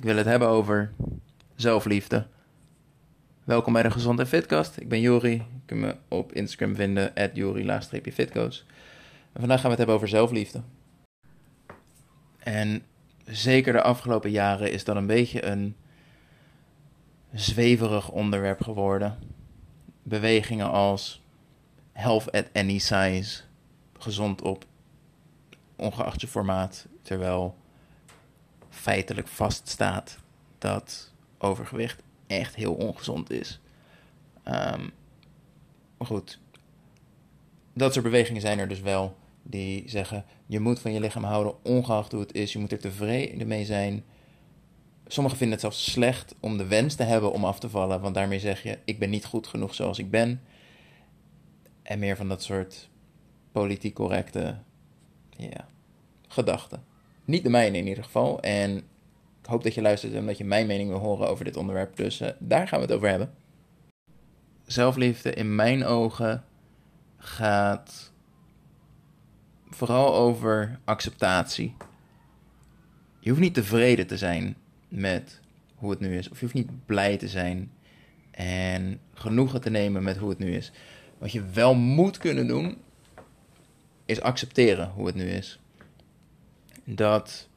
Ik wil het hebben over zelfliefde. Welkom bij de Gezond en Fitcast. Ik ben Jori. Je kunt me op Instagram vinden, at Jori-fitcoach. En vandaag gaan we het hebben over zelfliefde. En zeker de afgelopen jaren is dat een beetje een zweverig onderwerp geworden. Bewegingen als health at any size, gezond op ongeacht je formaat, terwijl feitelijk vaststaat dat overgewicht echt heel ongezond is. Um, maar goed, dat soort bewegingen zijn er dus wel die zeggen: je moet van je lichaam houden, ongeacht hoe het is. Je moet er tevreden mee zijn. Sommigen vinden het zelfs slecht om de wens te hebben om af te vallen, want daarmee zeg je: ik ben niet goed genoeg zoals ik ben. En meer van dat soort politiek correcte ja, gedachten. Niet de mijne in ieder geval. En ik hoop dat je luistert en dat je mijn mening wil horen over dit onderwerp. Dus uh, daar gaan we het over hebben. Zelfliefde in mijn ogen gaat vooral over acceptatie. Je hoeft niet tevreden te zijn met hoe het nu is. Of je hoeft niet blij te zijn en genoegen te nemen met hoe het nu is. Wat je wel moet kunnen doen, is accepteren hoe het nu is. Dat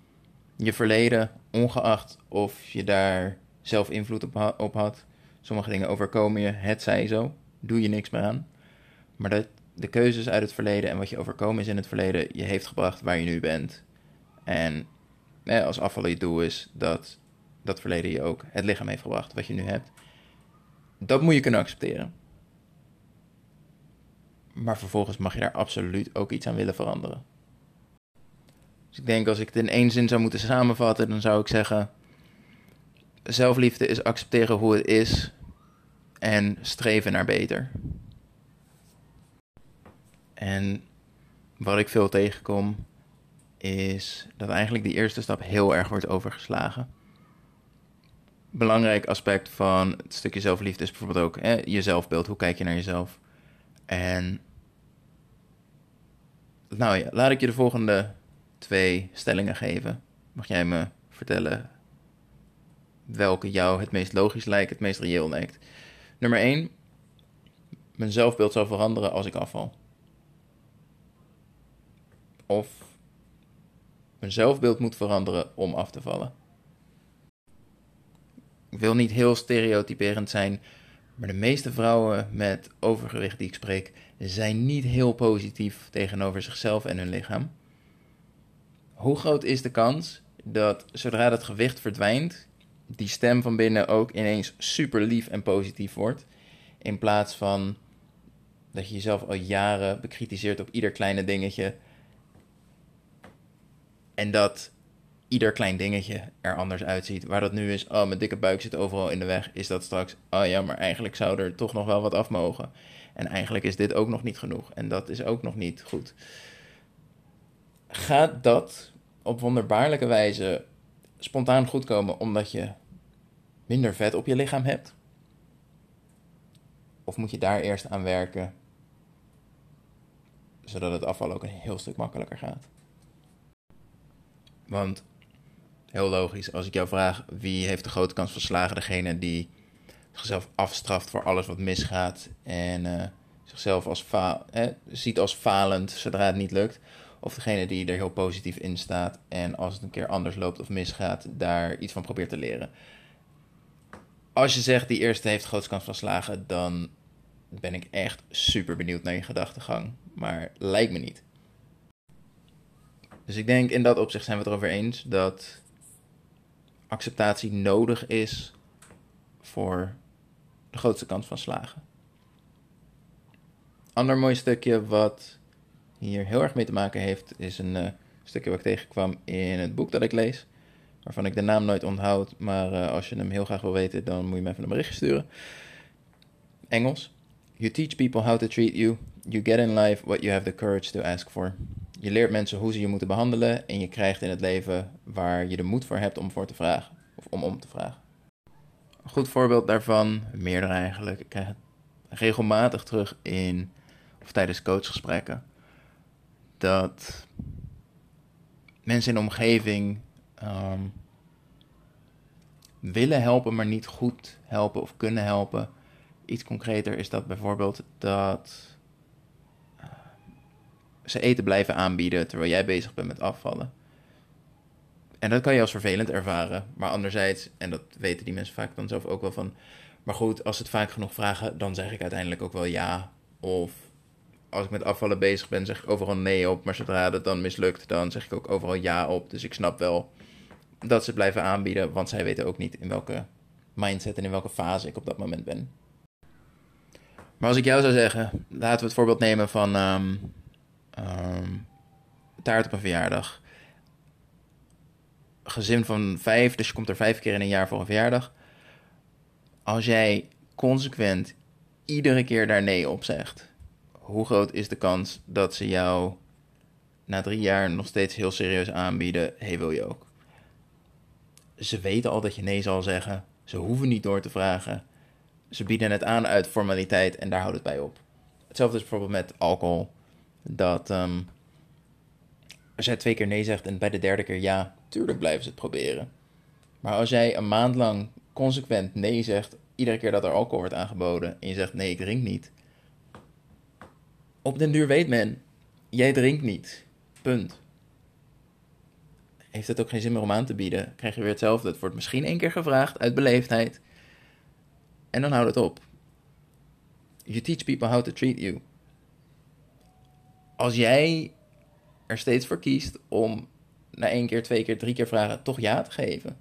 je verleden, ongeacht of je daar zelf invloed op, had, sommige dingen overkomen je, het zij zo, doe je niks meer aan. Maar dat de keuzes uit het verleden en wat je overkomen is in het verleden je heeft gebracht waar je nu bent. En als afvallen je doel is dat dat verleden je ook het lichaam heeft gebracht wat je nu hebt. Dat moet je kunnen accepteren. Maar vervolgens mag je daar absoluut ook iets aan willen veranderen. Dus ik denk als ik het in één zin zou moeten samenvatten, dan zou ik zeggen: zelfliefde is accepteren hoe het is en streven naar beter. En wat ik veel tegenkom, is dat eigenlijk die eerste stap heel erg wordt overgeslagen. Belangrijk aspect van het stukje zelfliefde is bijvoorbeeld ook hè, je zelfbeeld. Hoe kijk je naar jezelf? En nou ja, laat ik je de volgende twee stellingen geven. Mag jij me vertellen welke jou het meest logisch lijkt, het meest reëel lijkt? Nummer 1. Mijn zelfbeeld zal veranderen als ik afval. Of mijn zelfbeeld moet veranderen om af te vallen. Ik wil niet heel stereotyperend zijn, maar de meeste vrouwen met overgewicht die ik spreek zijn niet heel positief tegenover zichzelf en hun lichaam. Hoe groot is de kans dat zodra dat gewicht verdwijnt, die stem van binnen ook ineens super lief en positief wordt, in plaats van dat je jezelf al jaren bekritiseert op ieder kleine dingetje en dat ieder klein dingetje er anders uitziet. Waar dat nu is, oh, mijn dikke buik zit overal in de weg, is dat straks, oh ja, maar eigenlijk zou er toch nog wel wat af mogen. En eigenlijk is dit ook nog niet genoeg. En dat is ook nog niet goed. Gaat dat op wonderbaarlijke wijze spontaan goed komen omdat je minder vet op je lichaam hebt? Of moet je daar eerst aan werken, zodat het afval ook een heel stuk makkelijker gaat? Want, heel logisch, als ik jou vraag wie heeft de grote kans van slagen, degene die zichzelf afstraft voor alles wat misgaat en uh, zichzelf als eh, ziet als falend zodra het niet lukt. Of degene die er heel positief in staat en als het een keer anders loopt of misgaat, daar iets van probeert te leren. Als je zegt die eerste heeft grootste kans van slagen, dan ben ik echt super benieuwd naar je gedachtegang. Maar lijkt me niet. Dus ik denk in dat opzicht zijn we het erover eens dat acceptatie nodig is voor de grootste kans van slagen. Ander mooi stukje wat hier heel erg mee te maken heeft, is een uh, stukje wat ik tegenkwam in het boek dat ik lees. Waarvan ik de naam nooit onthoud, maar uh, als je hem heel graag wil weten, dan moet je me even een berichtje sturen. Engels. You teach people how to treat you. You get in life what you have the courage to ask for. Je leert mensen hoe ze je moeten behandelen en je krijgt in het leven waar je de moed voor hebt om voor te vragen. Of om om te vragen. Een goed voorbeeld daarvan, meerdere eigenlijk, ik krijg het regelmatig terug in, of tijdens coachgesprekken, dat mensen in de omgeving um, willen helpen, maar niet goed helpen of kunnen helpen. Iets concreter is dat bijvoorbeeld dat eh, ze eten blijven aanbieden terwijl jij bezig bent met afvallen. En dat kan je als vervelend ervaren. Maar anderzijds, en dat weten die mensen vaak dan zelf ook wel van. Maar goed, als ze het vaak genoeg vragen, dan zeg ik uiteindelijk ook wel ja. Of als ik met afvallen bezig ben, zeg ik overal nee op. Maar zodra het dan mislukt, dan zeg ik ook overal ja op. Dus ik snap wel dat ze blijven aanbieden, want zij weten ook niet in welke mindset en in welke fase ik op dat moment ben. Maar als ik jou zou zeggen, laten we het voorbeeld nemen van um, um, taart op een verjaardag. Gezin van vijf, dus je komt er vijf keer in een jaar voor een verjaardag. Als jij consequent iedere keer daar nee op zegt, hoe groot is de kans dat ze jou na drie jaar nog steeds heel serieus aanbieden: hey, wil je ook? Ze weten al dat je nee zal zeggen. Ze hoeven niet door te vragen. Ze bieden het aan uit formaliteit en daar houdt het bij op. Hetzelfde is bijvoorbeeld met alcohol. Dat um, als jij twee keer nee zegt en bij de derde keer ja, tuurlijk blijven ze het proberen. Maar als jij een maand lang consequent nee zegt, iedere keer dat er alcohol wordt aangeboden en je zegt nee, ik drink niet. Op den duur weet men, jij drinkt niet. Punt heeft het ook geen zin meer om aan te bieden. Krijg je weer hetzelfde. Het wordt misschien één keer gevraagd uit beleefdheid. En dan houdt het op. You teach people how to treat you. Als jij er steeds voor kiest om na één keer, twee keer, drie keer vragen toch ja te geven.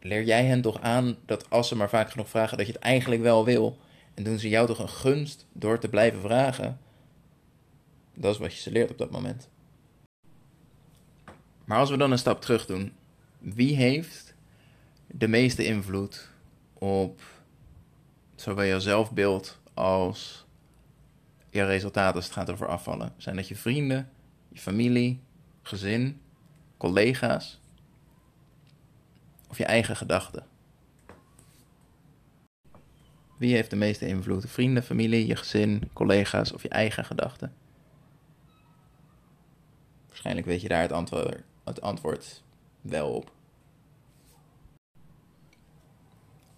Leer jij hen toch aan dat als ze maar vaak genoeg vragen, dat je het eigenlijk wel wil. En doen ze jou toch een gunst door te blijven vragen. Dat is wat je ze leert op dat moment. Maar als we dan een stap terug doen, wie heeft de meeste invloed op zowel je zelfbeeld als je resultaten als het gaat over afvallen? Zijn dat je vrienden, je familie, gezin, collega's of je eigen gedachten? Wie heeft de meeste invloed? Vrienden, familie, je gezin, collega's of je eigen gedachten? Waarschijnlijk weet je daar het antwoord het antwoord wel op.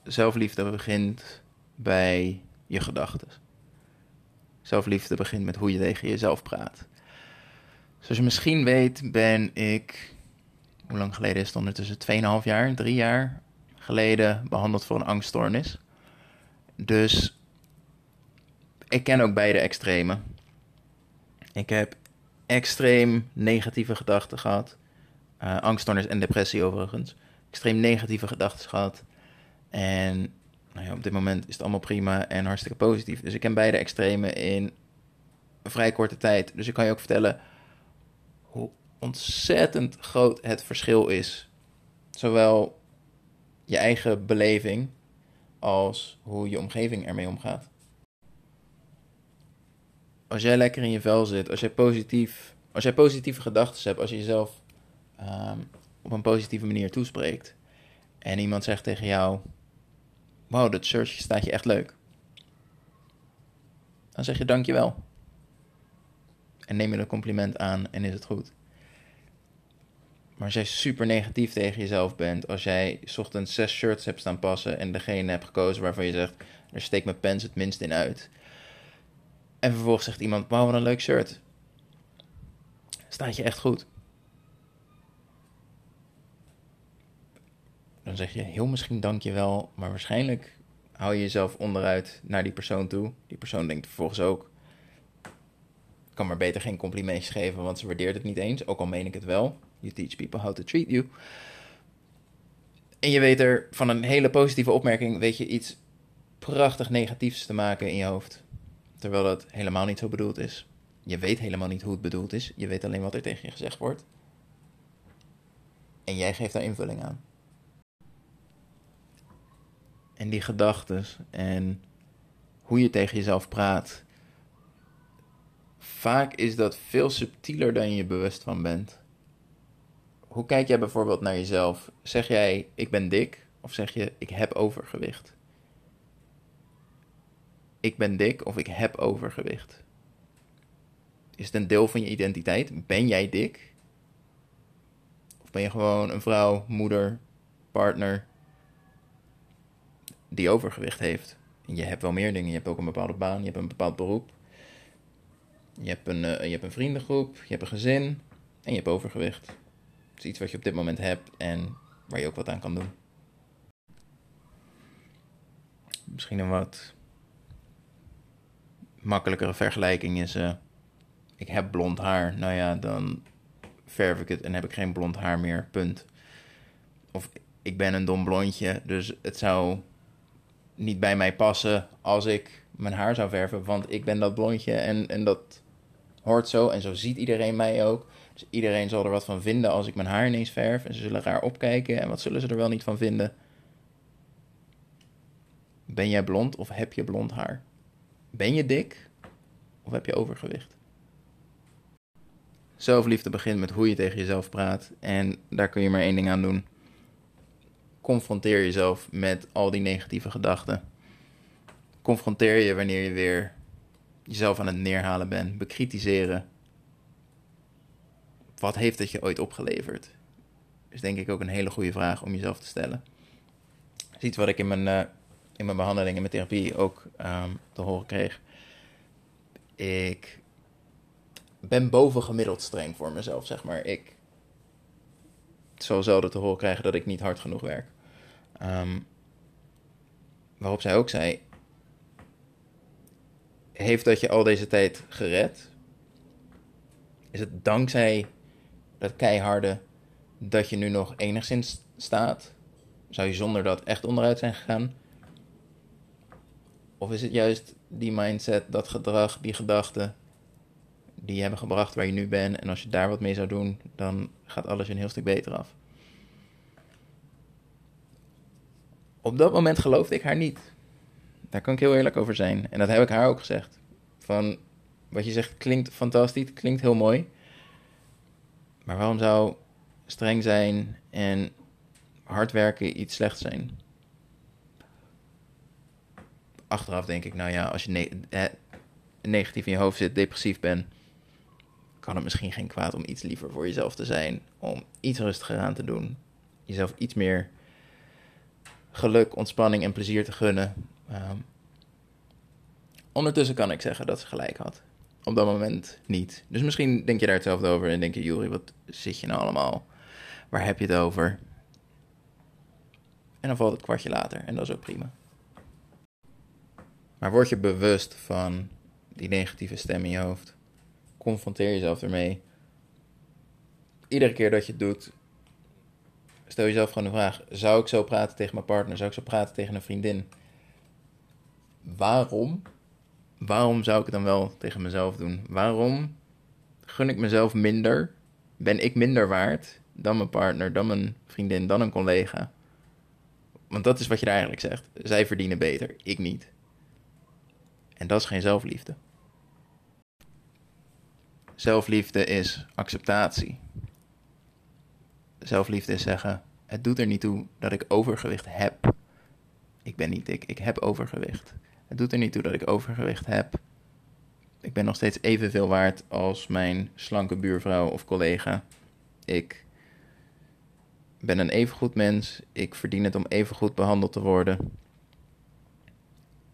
Zelfliefde begint bij je gedachten. Zelfliefde begint met hoe je tegen jezelf praat. Zoals je misschien weet, ben ik, hoe lang geleden is het ondertussen? 2,5 jaar, 3 jaar geleden behandeld voor een angststoornis. Dus ik ken ook beide extremen. Ik heb extreem negatieve gedachten gehad. Uh, angststoornis en depressie overigens. Extreem negatieve gedachten gehad. En nou ja, op dit moment is het allemaal prima en hartstikke positief. Dus ik ken beide extremen in vrij korte tijd. Dus ik kan je ook vertellen hoe ontzettend groot het verschil is. Zowel je eigen beleving als hoe je omgeving ermee omgaat. Als jij lekker in je vel zit, als jij, positief, als jij positieve gedachten hebt, als je jezelf Ehm, op een positieve manier toespreekt. En iemand zegt tegen jou: Wow, dat shirtje staat je echt leuk. Dan zeg je dankjewel. En neem je een compliment aan en is het goed. Maar als jij super negatief tegen jezelf bent, als jij ochtends zes shirts hebt staan passen en degene hebt gekozen waarvan je zegt, er steekt mijn pens het minst in uit. En vervolgens zegt iemand, wauw wat een leuk shirt. Staat je echt goed. dan zeg je heel misschien dankjewel, maar waarschijnlijk hou je jezelf onderuit naar die persoon toe. Die persoon denkt vervolgens ook, kan maar beter geen complimentjes geven, want ze waardeert het niet eens, ook al meen ik het wel. You teach people how to treat you. En je weet er van een hele positieve opmerking, weet je iets prachtig negatiefs te maken in je hoofd. Terwijl dat helemaal niet zo bedoeld is. Je weet helemaal niet hoe het bedoeld is. Je weet alleen wat er tegen je gezegd wordt. En jij geeft daar invulling aan en die gedachten en hoe je tegen jezelf praat. Vaak is dat veel subtieler dan je bewust van bent. Hoe kijk jij bijvoorbeeld naar jezelf? Zeg jij ik ben dik of zeg je ik heb overgewicht? Ik ben dik of ik heb overgewicht. Is het een deel van je identiteit? Ben jij dik? Of ben je gewoon een vrouw, moeder, partner die overgewicht heeft. Je hebt wel meer dingen. Je hebt ook een bepaalde baan, je hebt een bepaald beroep. Je hebt een, uh, je hebt een vriendengroep, je hebt een gezin en je hebt overgewicht. Iets wat je op dit moment hebt en waar je ook wat aan kan doen. Misschien een wat makkelijkere vergelijking is: uh, ik heb blond haar. Nou ja, dan verf ik het en heb ik geen blond haar meer. Punt. Of ik ben een dom blondje, dus het zou niet bij mij passen als ik mijn haar zou verven, want ik ben dat blondje en, en dat hoort zo en zo ziet iedereen mij ook. Dus iedereen zal er wat van vinden als ik mijn haar ineens verf en ze zullen raar opkijken en wat zullen ze er wel niet van vinden. Ben jij blond of heb je blond haar? Ben je dik of heb je overgewicht? Zelfliefde begint met hoe je tegen jezelf praat en daar kun je maar één ding aan doen confronteer jezelf met al die negatieve gedachten. Confronteer je wanneer je weer jezelf aan het neerhalen bent. Bekritiseren. Wat heeft het je ooit opgeleverd? Is denk ik ook een hele goede vraag om jezelf te stellen. Dat iets wat ik in mijn, uh, in mijn behandeling, in mijn therapie ook um, te horen kreeg. Ik ben bovengemiddeld streng voor mezelf, zeg maar. Ik zal zelden te horen krijgen dat ik niet hard genoeg werk. Um, waarop zij ook zei: Heeft dat je al deze tijd gered? Is het dankzij dat keiharde dat je nu nog enigszins staat? Zou je zonder dat echt onderuit zijn gegaan? Of is het juist die mindset, dat gedrag, die gedachten die je hebben gebracht waar je nu bent? En als je daar wat mee zou doen, dan gaat alles een heel stuk beter af. op dat moment geloofde ik haar niet. Daar kan ik heel eerlijk over zijn. En dat heb ik haar ook gezegd. Van wat je zegt klinkt fantastisch, klinkt heel mooi. Maar waarom zou streng zijn en hard werken iets slechts zijn? Achteraf denk ik, nou ja, als je negatief in je hoofd zit, depressief bent, kan het misschien geen kwaad om iets liever voor jezelf te zijn. Om iets rustiger aan te doen. Jezelf iets meer geluk, ontspanning en plezier te gunnen. Ehm, ondertussen kan ik zeggen dat ze gelijk had. Op dat moment niet. Dus misschien denk je daar hetzelfde over en denk je, Juri, wat zit je nou allemaal? Waar heb je het over? En dan valt het kwartje later en dat is ook prima. Maar word je bewust van die negatieve stem in je hoofd. Confronteer jezelf ermee. Iedere keer dat je het doet, stel jezelf gewoon de vraag: zou ik zo praten tegen mijn partner? Zou ik zo praten tegen een vriendin? Waarom? Waarom zou ik het dan wel tegen mezelf doen? Waarom gun ik mezelf minder? Ben ik minder waard dan mijn partner, dan mijn vriendin, dan een collega? Want dat is wat je eigenlijk zegt. Zij verdienen beter, ik niet. En dat is geen zelfliefde. Zelfliefde is acceptatie zelfliefde is zeggen: Het doet er niet toe dat ik overgewicht heb. Ik ben niet dik, ik heb overgewicht. Het doet er niet toe dat ik overgewicht heb. Ik ben nog steeds evenveel waard als mijn slanke buurvrouw of collega. Ik ben een evengoed mens. Ik verdien het om evengoed behandeld te worden.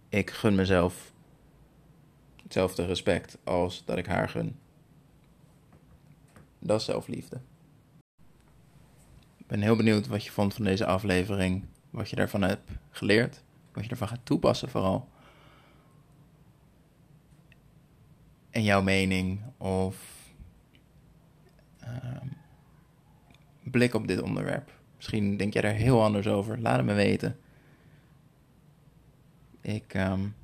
Ik gun mezelf hetzelfde respect als dat ik haar gun. Dat is zelfliefde ben heel benieuwd wat je vond van deze aflevering. Wat je daarvan hebt geleerd. Wat je ervan gaat toepassen vooral. En jouw mening of uh, blik op dit onderwerp. Misschien denk jij er heel anders over. Laat het me weten. Ik um,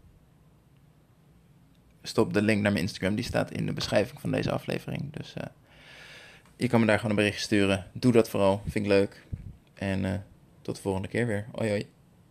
stop de link naar mijn Instagram. Die staat in de beschrijving van deze aflevering. Dus... Uh, je kan me daar gewoon een berichtje sturen. Doe dat vooral, vind ik leuk. En uh, tot de volgende keer weer. Hoi hoi.